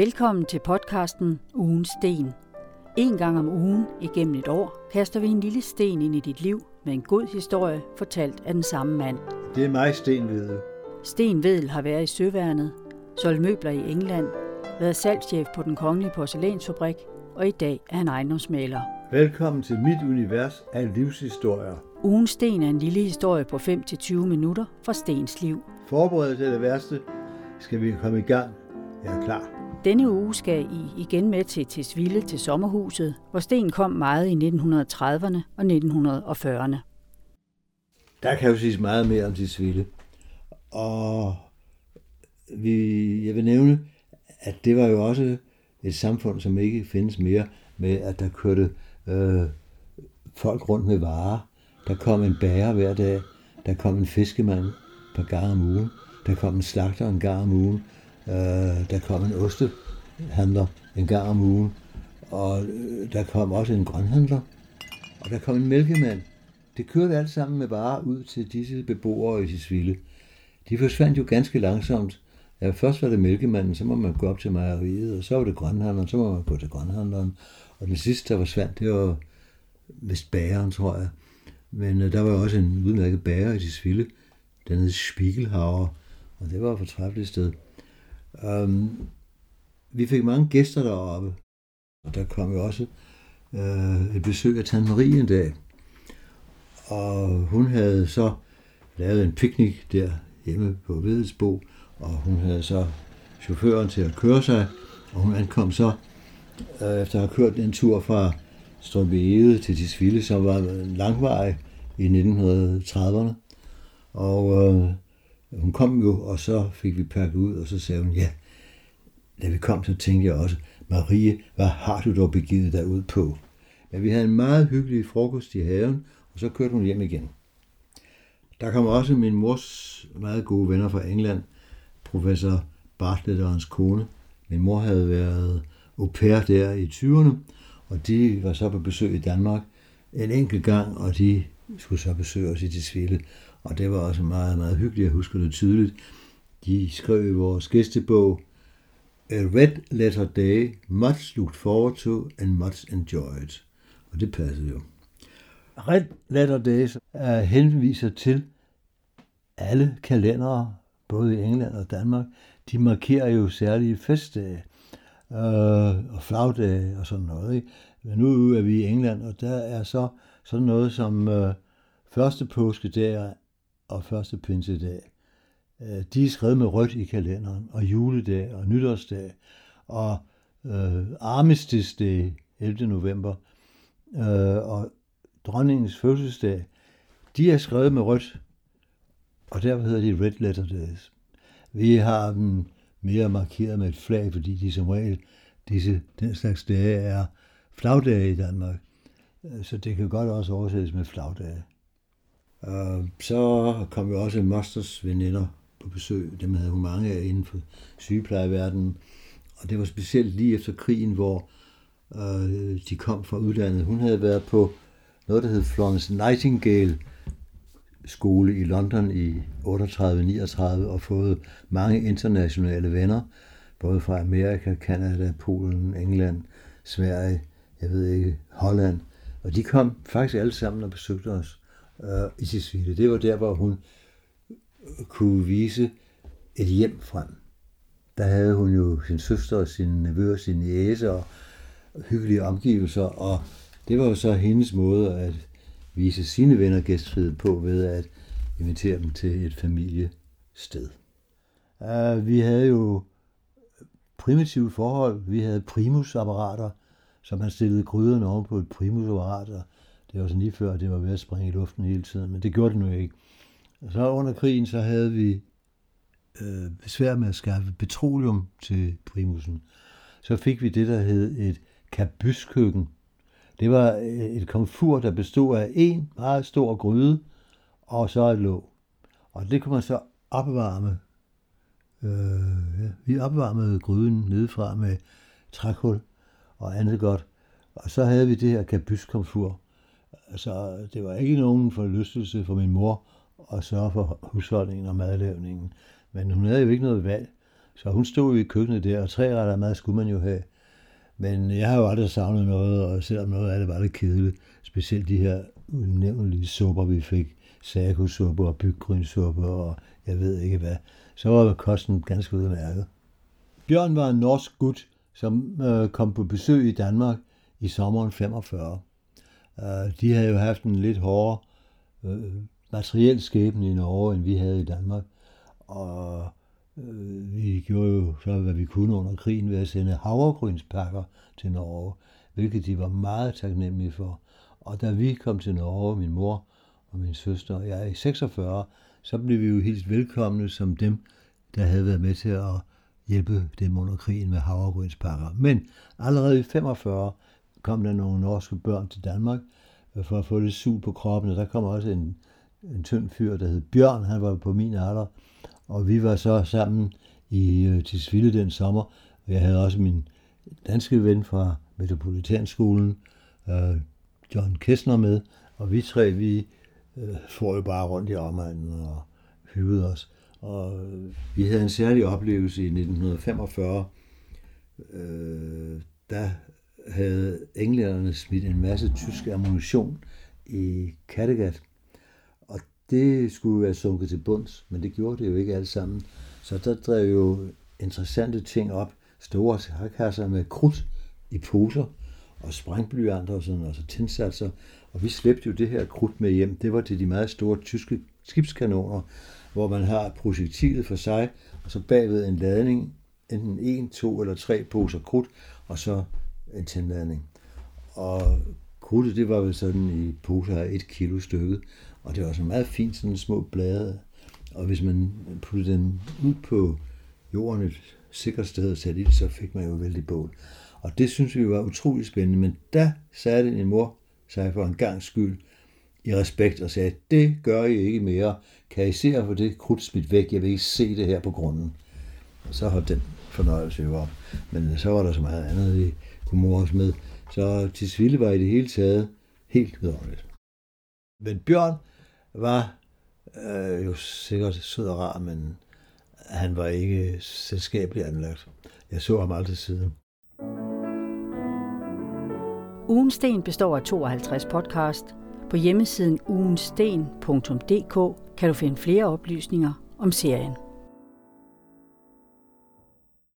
Velkommen til podcasten Ugens Sten. En gang om ugen igennem et år kaster vi en lille sten ind i dit liv med en god historie fortalt af den samme mand. Det er mig, Sten Vedel. Sten Vedel har været i Søværnet, solgt møbler i England, været salgschef på den kongelige porcelænsfabrik, og i dag er han ejendomsmaler. Velkommen til mit univers af livshistorier. Ugens Sten er en lille historie på 5-20 minutter fra Stens liv. Forbered til det værste. Skal vi komme i gang? Jeg er klar. Denne uge skal I igen med til Tisvilde til sommerhuset, hvor Sten kom meget i 1930'erne og 1940'erne. Der kan jo siges meget mere om Tisvilde. Og vi, jeg vil nævne, at det var jo også et samfund, som ikke findes mere, med at der kørte øh, folk rundt med varer. Der kom en bager hver dag, der kom en fiskemand på gang om ugen, der kom en slagter en gang om ugen, øh, der kom en ostehandler en gang om ugen, og øh, der kom også en grønhandler, og der kom en mælkemand. Det kørte alt sammen med varer ud til disse beboere i Tisvilde. De forsvandt jo ganske langsomt. Ja, først var det mælkemanden, så må man gå op til mejeriet, og så var det grønhandleren, så må man gå til grønhandleren. Og den sidste, der forsvandt, det var vist bageren, tror jeg. Men øh, der var også en udmærket bager i Tisvilde. Den hed Spiegelhauer, og det var et fortræffeligt sted. Um, vi fik mange gæster deroppe, og der kom jo også uh, et besøg af Tante Marie en dag. Og hun havde så lavet en picnic der hjemme på Vedelsbo, og hun havde så chaufføren til at køre sig, og hun ankom så, uh, efter at have kørt en tur fra Strømbeede til Tisvilde, som var en langvej i 1930'erne. Og øh, hun kom jo, og så fik vi pakket ud, og så sagde hun, ja, da vi kom, så tænkte jeg også, Marie, hvad har du dog begivet dig ud på? Men vi havde en meget hyggelig frokost i haven, og så kørte hun hjem igen. Der kom også min mors meget gode venner fra England, professor Bartlett og hans kone. Min mor havde været au pair der i 20'erne, og de var så på besøg i Danmark en enkelt gang, og de skulle så besøge os i Tisvilde. Og det var også meget, meget hyggeligt, jeg husker det tydeligt. De skrev i vores gæstebog, A red letter day, much looked forward to and much enjoyed. Og det passede jo. Red letter days er henviser til alle kalendere, både i England og Danmark, de markerer jo særlige festdage øh, og flagdage og sådan noget. Ikke? Men nu er vi i England, og der er så sådan noget som øh, første påskedag og og første pinsedag. Øh, de er skrevet med rødt i kalenderen, og juledag og nytårsdag, og øh, armistice 11. november, øh, og dronningens fødselsdag, de er skrevet med rødt, og derfor hedder de Red Letter Days. Vi har dem mere markeret med et flag, fordi de som regel, disse, den slags dage er flagdage i Danmark. Øh, så det kan godt også oversættes med flagdage. Og så kom jo også Mosters veninder på besøg. Dem havde hun mange af inden for sygeplejeverdenen. Og det var specielt lige efter krigen, hvor øh, de kom fra udlandet. Hun havde været på noget, der hed Florence Nightingale skole i London i 38-39 og fået mange internationale venner, både fra Amerika, Kanada, Polen, England, Sverige, jeg ved ikke, Holland. Og de kom faktisk alle sammen og besøgte os øh, i Tisvilde. Det var der, hvor hun øh, kunne vise et hjem frem. Der havde hun jo sin søster og sin nevø og sin næse og hyggelige omgivelser, og det var jo så hendes måde at vise sine venner gæstfrihed på ved at invitere dem til et familiested. Uh, vi havde jo primitive forhold. Vi havde primusapparater, så man stillede gryderne oven på et primusapparat, og det var sådan lige før, det var ved at springe i luften hele tiden, men det gjorde det nu ikke. Og så under krigen, så havde vi øh, besvær med at skaffe petroleum til primusen. Så fik vi det, der hed et kabyskøkken. Det var øh, et komfur, der bestod af en meget stor gryde, og så et låg. Og det kunne man så opvarme. Øh, ja, vi opvarmede gryden nedefra med trækul og andet godt. Og så havde vi det her kabyskomfur. Altså, det var ikke nogen forlystelse for min mor at sørge for husholdningen og madlavningen. Men hun havde jo ikke noget valg. Så hun stod i køkkenet der, og tre retter mad skulle man jo have. Men jeg har jo aldrig savnet noget, og selvom noget af det var lidt kedeligt, specielt de her unævnlige supper, vi fik, sagosuppe og byggrynsuppe og jeg ved ikke hvad, så var kosten ganske udmærket. Bjørn var en norsk gut, som øh, kom på besøg i Danmark i sommeren 45. Øh, de havde jo haft en lidt hårdere øh, materiel skæbne i Norge, end vi havde i Danmark. Og øh, vi gjorde jo så, hvad vi kunne under krigen ved at sende havregrynspakker til Norge, hvilket de var meget taknemmelige for. Og da vi kom til Norge, min mor og min søster og jeg i 46, så blev vi jo helt velkomne som dem, der havde været med til at hjælpe dem under krigen med havregrynspakker. Men allerede i 45 kom der nogle norske børn til Danmark øh, for at få lidt sug på kroppen, og der kom også en, en tynd fyr, der hed Bjørn, han var på min alder, og vi var så sammen i øh, Tisvilde den sommer, og jeg havde også min danske ven fra Metropolitanskolen, øh, John Kessner med, og vi tre, vi øh, får jo bare rundt i omegnen og hyggede os. Og øh, vi havde en særlig oplevelse i 1945. Øh, der havde englænderne smidt en masse tysk ammunition i Kattegat. Og det skulle være sunket til bunds, men det gjorde det jo ikke alt sammen. Så der drev jo interessante ting op. Store kasser med krudt i poser og sprængblyanter og sådan, altså tændsatser. Og vi slæbte jo det her krudt med hjem. Det var til de meget store tyske skibskanoner, hvor man har projektilet for sig, og så bagved en ladning, enten en, to eller tre poser krudt, og så en tændladning. Og krudtet, det var vel sådan i poser af et kilo stykket, og det var så meget fint, sådan små blade. Og hvis man puttede dem ud på jorden et sikkert sted og satte i så fik man jo vældig bål. Og det synes vi var utrolig spændende, men der satte en mor sig for en gang skyld i respekt og sagde, det gør I ikke mere. Kan I se at få det krudt smidt væk? Jeg vil ikke se det her på grunden. Og så holdt den fornøjelse jo op. Men så var der så meget andet, vi kunne mores med. Så Tisvilde var i det hele taget helt vidunderligt. Men Bjørn var øh, jo sikkert sød og rar, men han var ikke selskabelig anlagt. Jeg så ham aldrig siden. Ugensten består af 52 podcast. På hjemmesiden ugensten.dk kan du finde flere oplysninger om serien.